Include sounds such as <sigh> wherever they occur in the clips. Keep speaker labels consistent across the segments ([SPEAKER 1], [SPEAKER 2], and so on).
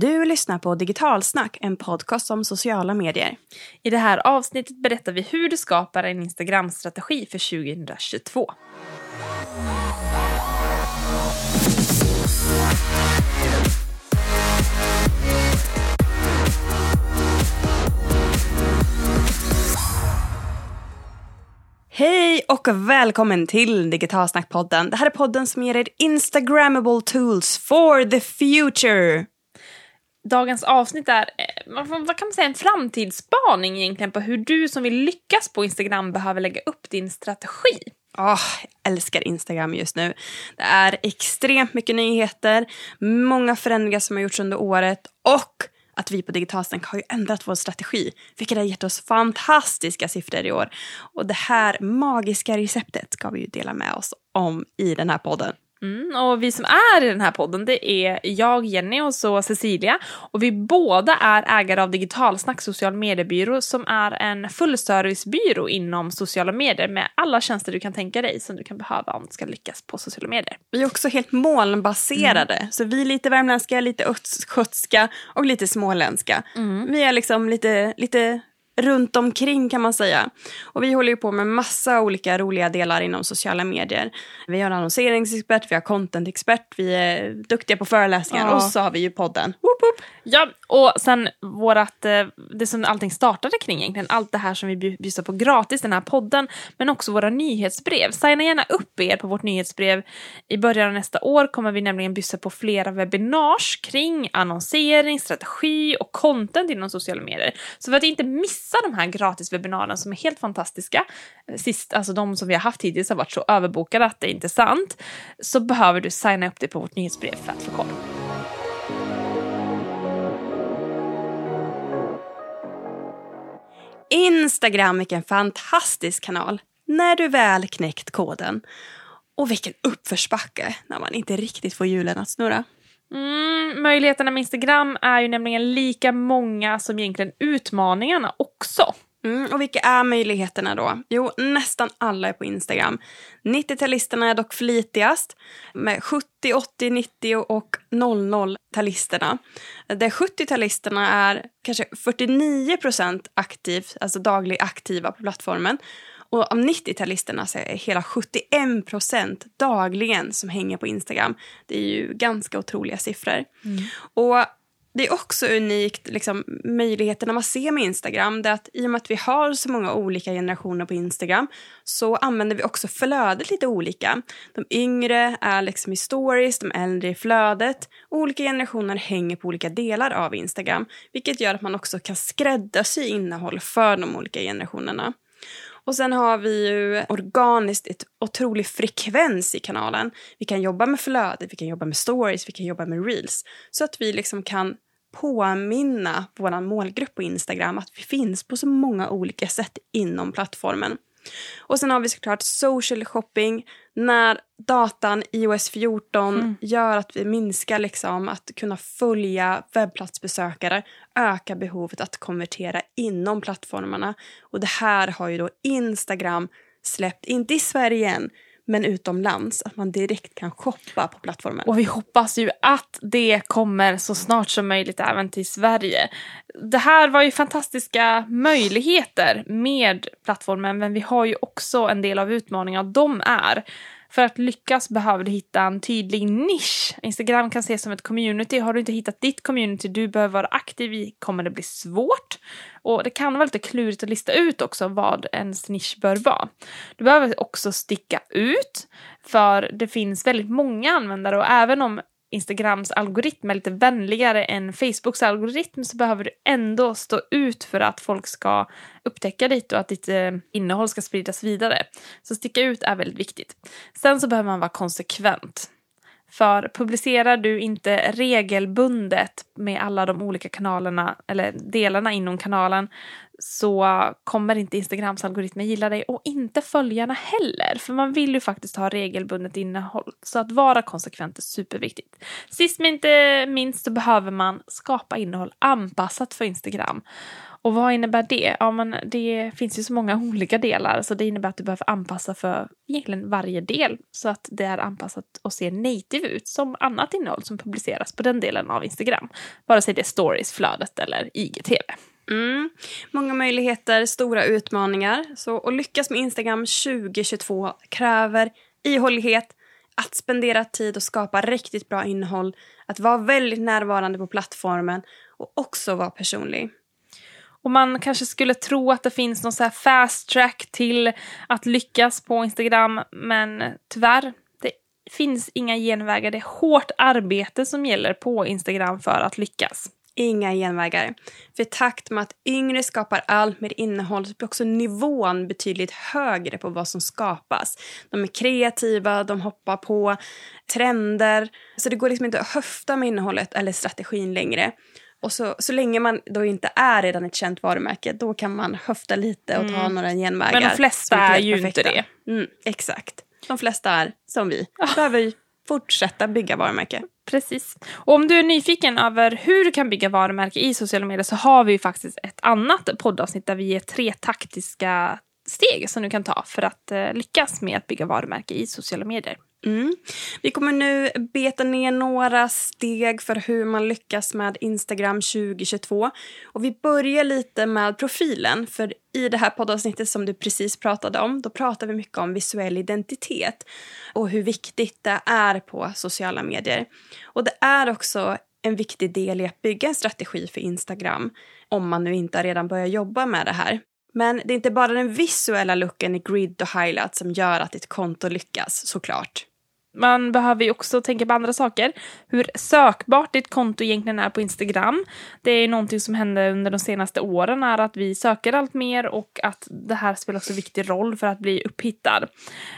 [SPEAKER 1] Du lyssnar på Digitalsnack, en podcast om sociala medier.
[SPEAKER 2] I det här avsnittet berättar vi hur du skapar en Instagram-strategi för 2022.
[SPEAKER 1] Hej och välkommen till Digitalsnackpodden. Det här är podden som ger er Instagrammable tools for the future.
[SPEAKER 2] Dagens avsnitt är, eh, vad kan man säga, en framtidsspaning egentligen på hur du som vill lyckas på Instagram behöver lägga upp din strategi.
[SPEAKER 1] Oh, jag älskar Instagram just nu. Det är extremt mycket nyheter, många förändringar som har gjorts under året och att vi på Digitalstänk har ju ändrat vår strategi, vilket har gett oss fantastiska siffror i år. Och det här magiska receptet ska vi ju dela med oss om i den här podden.
[SPEAKER 2] Mm, och vi som är i den här podden det är jag, Jenny och så Cecilia. Och vi båda är ägare av Digitalsnack social mediebyrå som är en fullservicebyrå inom sociala medier med alla tjänster du kan tänka dig som du kan behöva om du ska lyckas på sociala medier.
[SPEAKER 1] Vi är också helt molnbaserade, så vi är lite värmländska, lite östgötska och lite småländska. Vi är liksom lite, lite runt omkring kan man säga. Och vi håller ju på med massa olika roliga delar inom sociala medier. Vi har annonseringsexpert, vi har contentexpert, vi är duktiga på föreläsningar
[SPEAKER 2] Ja.
[SPEAKER 1] och så har vi ju podden. Woop, woop.
[SPEAKER 2] Ja, och sen vårat, eh, det som allting startade kring egentligen, allt det här som vi bju- bjussar på gratis, den här podden, men också våra nyhetsbrev. Signa gärna upp er på vårt nyhetsbrev. I början av nästa år kommer vi nämligen bjussa på flera webinars kring annonsering, strategi och content inom sociala medier. Så för att inte missa de här gratiswebinarerna som är helt fantastiska, eh, sist, alltså de som vi har haft hittills har varit så överbokade att det är inte är sant, så behöver du signa upp dig på vårt nyhetsbrev för att få koll.
[SPEAKER 1] Instagram, vilken fantastisk kanal. När du väl knäckt koden. Och vilken uppförsbacke när man inte riktigt får hjulen att snurra.
[SPEAKER 2] Mm, möjligheterna med Instagram är ju nämligen lika många som egentligen utmaningarna också.
[SPEAKER 1] Mm, och vilka är möjligheterna då? Jo, nästan alla är på Instagram. 90-talisterna är dock flitigast med 70, 80, 90 och 00-talisterna. Där 70-talisterna är kanske 49 procent aktivt, alltså daglig aktiva på plattformen. Och av 90-talisterna så är hela 71 procent dagligen som hänger på Instagram. Det är ju ganska otroliga siffror. Och det är också unikt, liksom, möjligheterna man ser med Instagram. Det är att I och med att vi har så många olika generationer på Instagram så använder vi också flödet lite olika. De yngre är liksom i stories, de äldre i flödet. Olika generationer hänger på olika delar av Instagram vilket gör att man också kan skräddarsy innehåll för de olika generationerna. Och sen har vi ju organiskt ett otrolig frekvens i kanalen. Vi kan jobba med flöde, vi kan jobba med stories, vi kan jobba med reels. Så att vi liksom kan påminna vår målgrupp på Instagram att vi finns på så många olika sätt inom plattformen. Och sen har vi såklart social shopping när datan iOS 14 gör att vi minskar liksom att kunna följa webbplatsbesökare, ökar behovet att konvertera inom plattformarna. Och det här har ju då Instagram släppt, inte i Sverige än, men utomlands, att man direkt kan shoppa på plattformen.
[SPEAKER 2] Och vi hoppas ju att det kommer så snart som möjligt även till Sverige. Det här var ju fantastiska möjligheter med plattformen men vi har ju också en del av utmaningarna. De är för att lyckas behöver du hitta en tydlig nisch. Instagram kan ses som ett community. Har du inte hittat ditt community du behöver vara aktiv i kommer det bli svårt. Och det kan vara lite klurigt att lista ut också vad ens nisch bör vara. Du behöver också sticka ut för det finns väldigt många användare och även om Instagrams algoritm är lite vänligare än Facebooks algoritm så behöver du ändå stå ut för att folk ska upptäcka ditt och att ditt eh, innehåll ska spridas vidare. Så sticka ut är väldigt viktigt. Sen så behöver man vara konsekvent. För publicerar du inte regelbundet med alla de olika kanalerna eller delarna inom kanalen så kommer inte Instagrams algoritmer gilla dig och inte följarna heller. För man vill ju faktiskt ha regelbundet innehåll. Så att vara konsekvent är superviktigt. Sist men inte minst så behöver man skapa innehåll anpassat för Instagram. Och vad innebär det? Ja, men det finns ju så många olika delar så det innebär att du behöver anpassa för egentligen varje del så att det är anpassat och ser native ut som annat innehåll som publiceras på den delen av Instagram. Vare sig det är stories, flödet eller IGTV.
[SPEAKER 1] Mm. Många möjligheter, stora utmaningar. Så att lyckas med Instagram 2022 kräver ihållighet, att spendera tid och skapa riktigt bra innehåll, att vara väldigt närvarande på plattformen och också vara personlig.
[SPEAKER 2] Och man kanske skulle tro att det finns någon så fast track till att lyckas på Instagram, men tyvärr, det finns inga genvägar. Det är hårt arbete som gäller på Instagram för att lyckas.
[SPEAKER 1] Inga genvägar. För i takt med att yngre skapar allt mer innehåll så blir också nivån betydligt högre på vad som skapas. De är kreativa, de hoppar på trender. Så det går liksom inte att höfta med innehållet eller strategin längre. Och så, så länge man då inte är redan ett känt varumärke, då kan man höfta lite och ta mm. några genvägar.
[SPEAKER 2] Men de flesta är ju perfekta. inte det.
[SPEAKER 1] Mm, exakt. De flesta är som vi. Behöver fortsätta bygga varumärke.
[SPEAKER 2] Precis. Och om du är nyfiken över hur du kan bygga varumärke i sociala medier så har vi ju faktiskt ett annat poddavsnitt där vi ger tre taktiska steg som du kan ta för att eh, lyckas med att bygga varumärke i sociala medier.
[SPEAKER 1] Mm. Vi kommer nu beta ner några steg för hur man lyckas med Instagram 2022. Och vi börjar lite med profilen, för i det här poddavsnittet som du precis pratade om, då pratar vi mycket om visuell identitet och hur viktigt det är på sociala medier. Och det är också en viktig del i att bygga en strategi för Instagram om man nu inte redan börjat jobba med det här. Men det är inte bara den visuella looken i grid och highlight som gör att ditt konto lyckas, såklart
[SPEAKER 2] man behöver ju också tänka på andra saker. Hur sökbart ditt konto egentligen är på Instagram. Det är någonting som hände under de senaste åren är att vi söker allt mer och att det här spelar också viktig roll för att bli upphittad.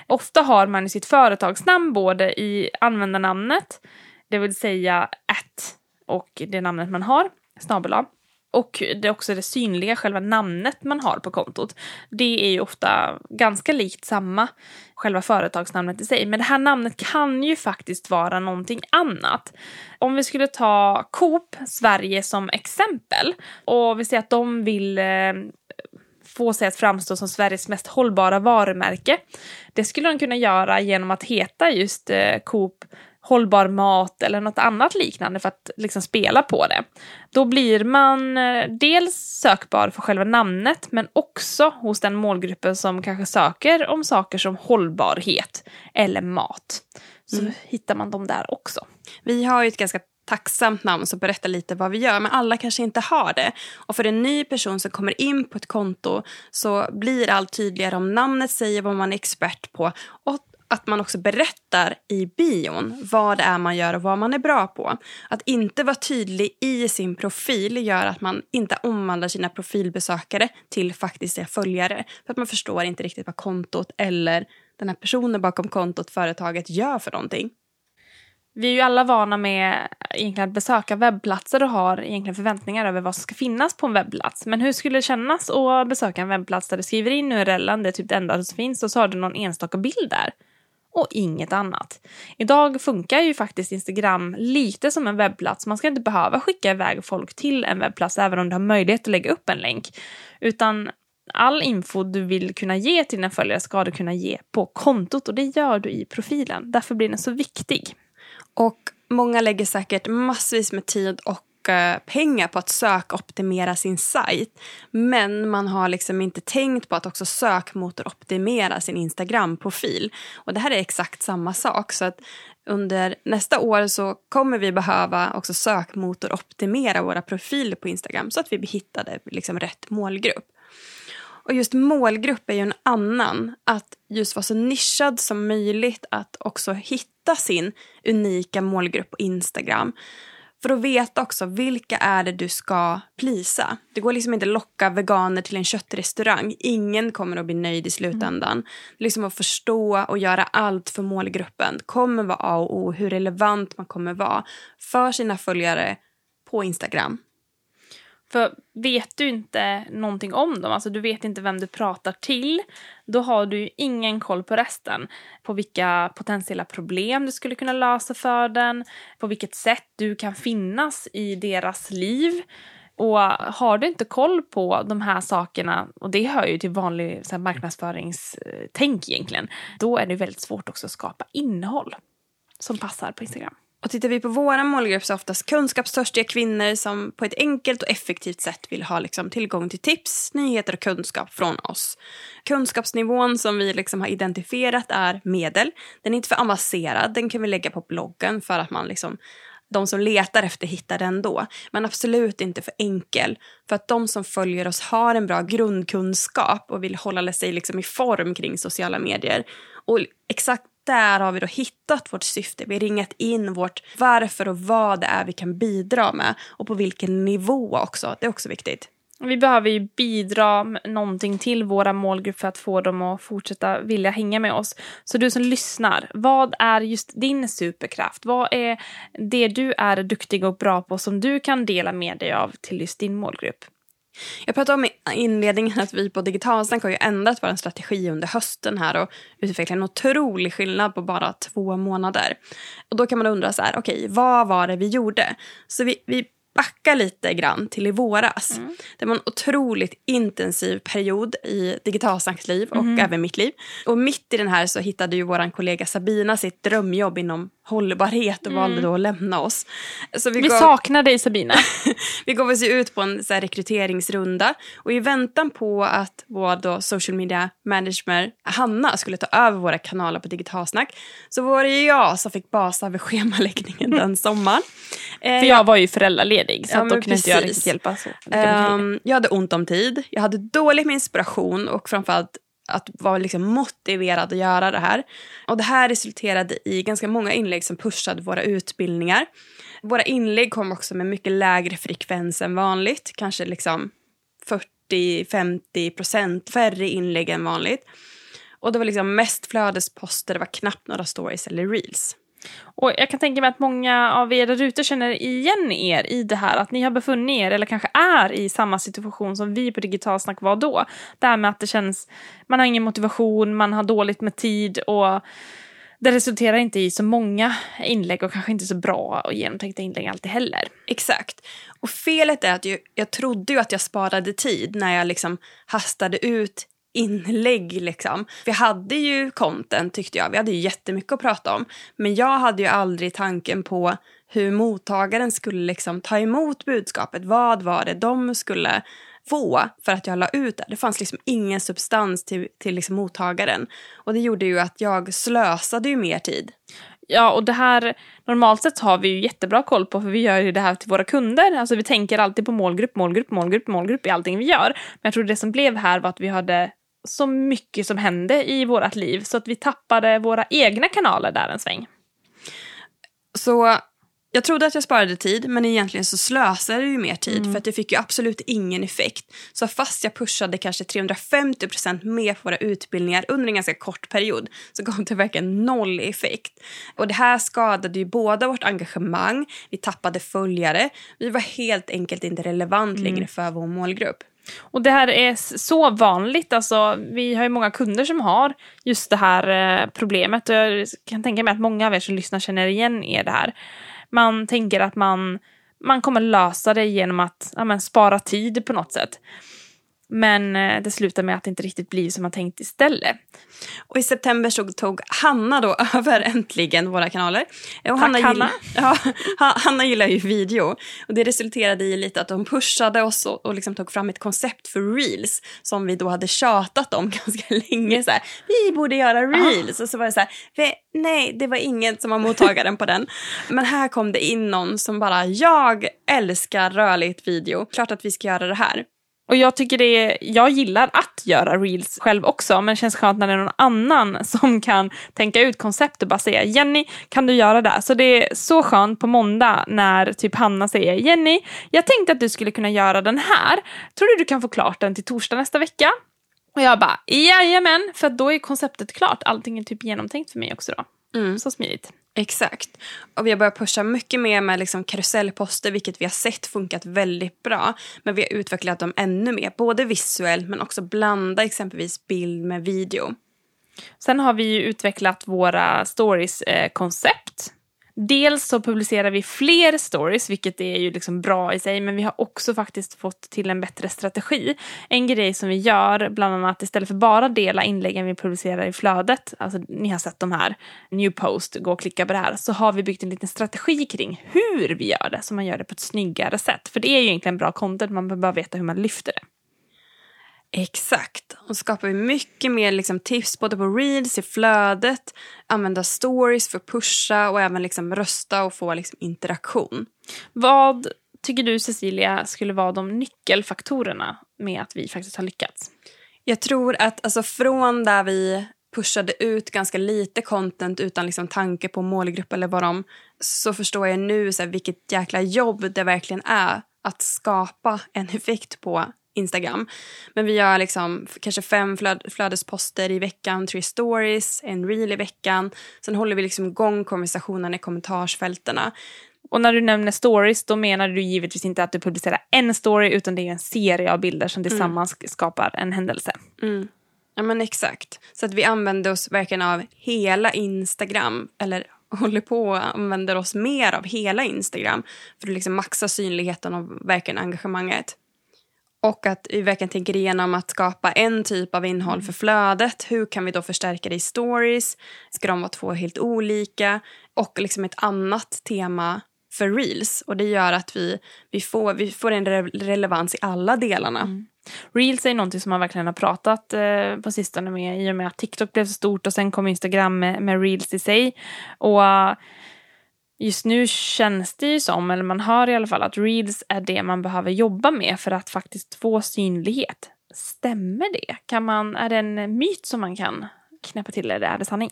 [SPEAKER 2] Ofta har man i sitt företagsnamn både i användarnamnet, det vill säga att och det namnet man har, snabel och det är också det synliga, själva namnet man har på kontot. Det är ju ofta ganska likt samma, själva företagsnamnet i sig. Men det här namnet kan ju faktiskt vara någonting annat. Om vi skulle ta Coop Sverige som exempel och vi säger att de vill eh, få sig att framstå som Sveriges mest hållbara varumärke. Det skulle de kunna göra genom att heta just eh, Coop hållbar mat eller något annat liknande för att liksom spela på det. Då blir man eh, dels sökbar för själva namnet men också hos den målgruppen som kanske söker om saker som hållbarhet eller mat. Så mm. hittar man dem där också.
[SPEAKER 1] Vi har ju ett ganska tacksamt namn som berättar lite vad vi gör, men alla kanske inte har det. Och för en ny person som kommer in på ett konto så blir allt tydligare om namnet säger vad man är expert på och att man också berättar i bion vad det är man gör och vad man är bra på. Att inte vara tydlig i sin profil gör att man inte omvandlar sina profilbesökare till faktiska följare. För att man förstår inte riktigt vad kontot eller den här personen bakom kontot, företaget, gör för någonting.
[SPEAKER 2] Vi är ju alla vana med egentligen att besöka webbplatser och har egentligen förväntningar över vad som ska finnas på en webbplats. Men hur skulle det kännas att besöka en webbplats där du skriver in URLen, det är typ det enda som finns, och så har du någon enstaka bild där? Och inget annat. Idag funkar ju faktiskt Instagram lite som en webbplats. Man ska inte behöva skicka iväg folk till en webbplats även om du har möjlighet att lägga upp en länk. Utan all info du vill kunna ge till dina följare ska du kunna ge på kontot och det gör du i profilen. Därför blir den så viktig.
[SPEAKER 1] Och många lägger säkert massvis med tid och pengar på att sökoptimera sin sajt. Men man har liksom inte tänkt på att också sökmotoroptimera sin Instagram-profil. Och det här är exakt samma sak. Så att under nästa år så kommer vi behöva också sökmotoroptimera våra profiler på Instagram så att vi hittade liksom rätt målgrupp. Och just målgrupp är ju en annan. Att just vara så nischad som möjligt. Att också hitta sin unika målgrupp på Instagram. För att veta också vilka är det du ska plisa. Det går liksom inte att locka veganer till en köttrestaurang. Ingen kommer att bli nöjd i slutändan. Mm. Liksom att förstå och göra allt för målgruppen kommer vara A och O. Hur relevant man kommer vara för sina följare på Instagram.
[SPEAKER 2] För vet du inte någonting om dem, alltså du vet inte vem du pratar till, då har du ingen koll på resten. På vilka potentiella problem du skulle kunna lösa för den, på vilket sätt du kan finnas i deras liv. Och har du inte koll på de här sakerna, och det hör ju till vanlig så här, marknadsföringstänk egentligen, då är det väldigt svårt också att skapa innehåll som passar på Instagram.
[SPEAKER 1] Och tittar vi på våra målgrupp så är oftast kunskapstörstiga kvinnor som på ett enkelt och effektivt sätt vill ha liksom tillgång till tips, nyheter och kunskap från oss. Kunskapsnivån som vi liksom har identifierat är medel. Den är inte för avancerad, den kan vi lägga på bloggen för att man liksom de som letar efter hittar den då. Men absolut inte för enkel. För att de som följer oss har en bra grundkunskap och vill hålla sig liksom i form kring sociala medier. Och exakt där har vi då hittat vårt syfte. Vi har ringat in vårt varför och vad det är vi kan bidra med. Och på vilken nivå också. Det är också viktigt.
[SPEAKER 2] Vi behöver ju bidra med någonting till våra målgrupp för att få dem att fortsätta vilja hänga med oss. Så du som lyssnar, vad är just din superkraft? Vad är det du är duktig och bra på som du kan dela med dig av till just din målgrupp?
[SPEAKER 1] Jag pratade om i inledningen att vi på Digitalsnack har ju ändrat vår strategi under hösten här och utvecklat en otrolig skillnad på bara två månader. Och då kan man undra så här, okej, okay, vad var det vi gjorde? Så vi, vi backa lite grann till i våras. Mm. Det var en otroligt intensiv period i Digitalsnacks liv och mm. även mitt liv. Och mitt i den här så hittade ju vår kollega Sabina sitt drömjobb inom hållbarhet och mm. valde då att lämna oss.
[SPEAKER 2] Så vi, vi gav... saknar dig Sabina. <laughs>
[SPEAKER 1] vi gav oss ut på en så rekryteringsrunda och i väntan på att vår då social media manager Hanna skulle ta över våra kanaler på Digitalsnack så var det jag som fick basa över schemaläggningen <laughs> den sommaren.
[SPEAKER 2] Eh, För jag var ju föräldraledig så ja, då kunde inte jag riktigt hjälpa. Så.
[SPEAKER 1] Um, jag hade ont om tid, jag hade dåligt med inspiration och framförallt att vara liksom motiverad att göra det här. Och det här resulterade i ganska många inlägg som pushade våra utbildningar. Våra inlägg kom också med mycket lägre frekvens än vanligt. Kanske liksom 40-50 procent färre inlägg än vanligt. Och det var liksom mest flödesposter, det var knappt några stories eller reels.
[SPEAKER 2] Och jag kan tänka mig att många av er där ute känner igen er i det här, att ni har befunnit er eller kanske är i samma situation som vi på Digitalsnack var då. Det här med att det känns, man har ingen motivation, man har dåligt med tid och det resulterar inte i så många inlägg och kanske inte så bra och genomtänkta inlägg alltid heller.
[SPEAKER 1] Exakt. Och felet är att jag, jag trodde ju att jag sparade tid när jag liksom hastade ut inlägg liksom. Vi hade ju content tyckte jag, vi hade ju jättemycket att prata om. Men jag hade ju aldrig tanken på hur mottagaren skulle liksom ta emot budskapet. Vad var det de skulle få för att jag la ut det? Det fanns liksom ingen substans till, till liksom mottagaren. Och det gjorde ju att jag slösade ju mer tid.
[SPEAKER 2] Ja, och det här normalt sett har vi ju jättebra koll på för vi gör ju det här till våra kunder. Alltså vi tänker alltid på målgrupp, målgrupp, målgrupp, målgrupp i allting vi gör. Men jag tror det som blev här var att vi hade så mycket som hände i vårt liv så att vi tappade våra egna kanaler där en sväng.
[SPEAKER 1] Så jag trodde att jag sparade tid men egentligen så slösade jag ju mer tid mm. för att det fick ju absolut ingen effekt. Så fast jag pushade kanske 350% mer på våra utbildningar under en ganska kort period så gav det verkligen noll effekt. Och det här skadade ju båda vårt engagemang, vi tappade följare, vi var helt enkelt inte relevant mm. längre för vår målgrupp.
[SPEAKER 2] Och det här är så vanligt. Alltså, vi har ju många kunder som har just det här eh, problemet. Och jag kan tänka mig att många av er som lyssnar känner igen er det här. Man tänker att man, man kommer lösa det genom att ja, men, spara tid på något sätt. Men eh, det slutar med att det inte riktigt blir som man tänkt istället.
[SPEAKER 1] Och i september så tog Hanna då <laughs> över äntligen våra kanaler. Och
[SPEAKER 2] Tack Hanna. Hanna. <laughs>
[SPEAKER 1] Ja, Hanna gillar ju video. Och det resulterade i lite att de pushade oss och, och liksom tog fram ett koncept för reels. Som vi då hade tjatat om <laughs> ganska länge. Så här, vi borde göra reels. Och så var det så här, nej det var ingen som var mottagaren på den. Men här kom det in någon som bara, jag älskar rörligt video. Klart att vi ska göra det här.
[SPEAKER 2] Och jag tycker det är, jag gillar att göra reels själv också, men det känns skönt när det är någon annan <laughs> som kan tänka ut koncept och bara säga Jenny, kan du göra det? Så det är så skönt på måndag när typ Hanna säger Jenny, jag tänkte att du skulle kunna göra den här. Tror du du kan få klart den till torsdag nästa vecka? Och jag bara, jajamän, för då är konceptet klart. Allting är typ genomtänkt för mig också då. Mm. Så smidigt.
[SPEAKER 1] Exakt. Och vi har börjat pusha mycket mer med liksom karusellposter vilket vi har sett funkat väldigt bra. Men vi har utvecklat dem ännu mer, både visuellt men också blanda exempelvis bild med video.
[SPEAKER 2] Sen har vi utvecklat våra stories-koncept. Eh, Dels så publicerar vi fler stories, vilket är ju liksom bra i sig, men vi har också faktiskt fått till en bättre strategi. En grej som vi gör, bland annat istället för bara dela inläggen vi publicerar i flödet, alltså ni har sett de här, new post, gå och klicka på det här, så har vi byggt en liten strategi kring hur vi gör det, så man gör det på ett snyggare sätt. För det är ju egentligen bra content, man behöver bara veta hur man lyfter det.
[SPEAKER 1] Exakt. Och skapar vi mycket mer liksom, tips både på reels, i flödet, använda stories för att pusha och även liksom, rösta och få liksom, interaktion.
[SPEAKER 2] Vad tycker du Cecilia skulle vara de nyckelfaktorerna med att vi faktiskt har lyckats?
[SPEAKER 1] Jag tror att alltså, från där vi pushade ut ganska lite content utan liksom tanke på målgrupp eller vad de... Så förstår jag nu så här, vilket jäkla jobb det verkligen är att skapa en effekt på Instagram. Men vi gör liksom kanske fem flöd flödesposter i veckan, tre stories, en reel i veckan. Sen håller vi liksom igång konversationen i kommentarsfältena.
[SPEAKER 2] Och när du nämner stories, då menar du givetvis inte att du publicerar en story, utan det är en serie av bilder som tillsammans mm. skapar en händelse.
[SPEAKER 1] Mm. Ja men exakt. Så att vi använder oss verkligen av hela Instagram, eller <laughs> håller på och använder oss mer av hela Instagram för att liksom maxa synligheten och verkligen engagemanget. Och att vi verkligen tänker igenom att skapa en typ av innehåll för flödet. Hur kan vi då förstärka det i stories? Ska de vara två helt olika? Och liksom ett annat tema för reels. Och det gör att vi, vi, får, vi får en re relevans i alla delarna. Mm.
[SPEAKER 2] Reels är någonting som man verkligen har pratat eh, på sistone med i och med att TikTok blev så stort och sen kom Instagram med, med reels i sig. Och just nu känns det ju som, eller man hör i alla fall, att reels är det man behöver jobba med för att faktiskt få synlighet. Stämmer det? Kan man, är det en myt som man kan knäppa till eller är det sanning?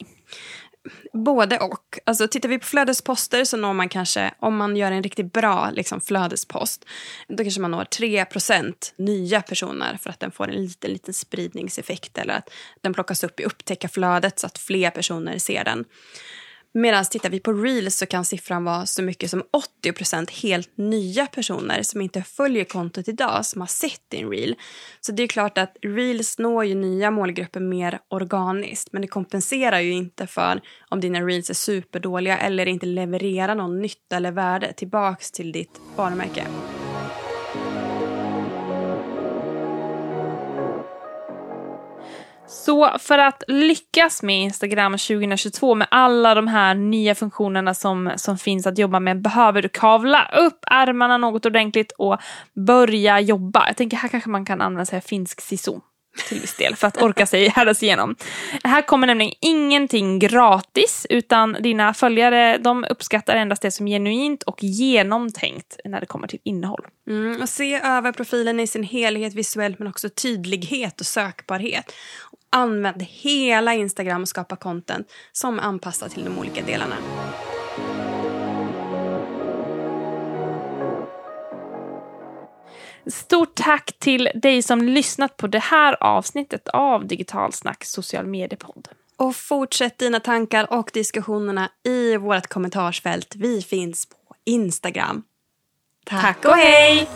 [SPEAKER 1] Både och. Alltså, tittar vi på flödesposter så når man kanske, om man gör en riktigt bra liksom, flödespost, då kanske man når 3% nya personer för att den får en liten, liten spridningseffekt eller att den plockas upp i upptäckarflödet så att fler personer ser den. Medan tittar vi på reels så kan siffran vara så mycket som 80% helt nya personer som inte följer kontot idag som har sett din reel. Så det är klart att reels når ju nya målgrupper mer organiskt men det kompenserar ju inte för om dina reels är superdåliga eller inte levererar någon nytta eller värde tillbaks till ditt varumärke.
[SPEAKER 2] Så för att lyckas med Instagram 2022 med alla de här nya funktionerna som, som finns att jobba med behöver du kavla upp ärmarna något ordentligt och börja jobba. Jag tänker här kanske man kan använda sig av finsk sisu till viss del för att orka sig härda sig igenom. Här kommer nämligen ingenting gratis utan dina följare de uppskattar endast det som är genuint och genomtänkt när det kommer till innehåll.
[SPEAKER 1] Mm, och se över profilen i sin helhet visuellt men också tydlighet och sökbarhet. Använd hela Instagram och skapa content som är anpassat till de olika delarna.
[SPEAKER 2] Stort tack till dig som lyssnat på det här avsnittet av Digital Snack social mediepodd.
[SPEAKER 1] Och fortsätt dina tankar och diskussionerna i vårt kommentarsfält. Vi finns på Instagram.
[SPEAKER 2] Tack och hej!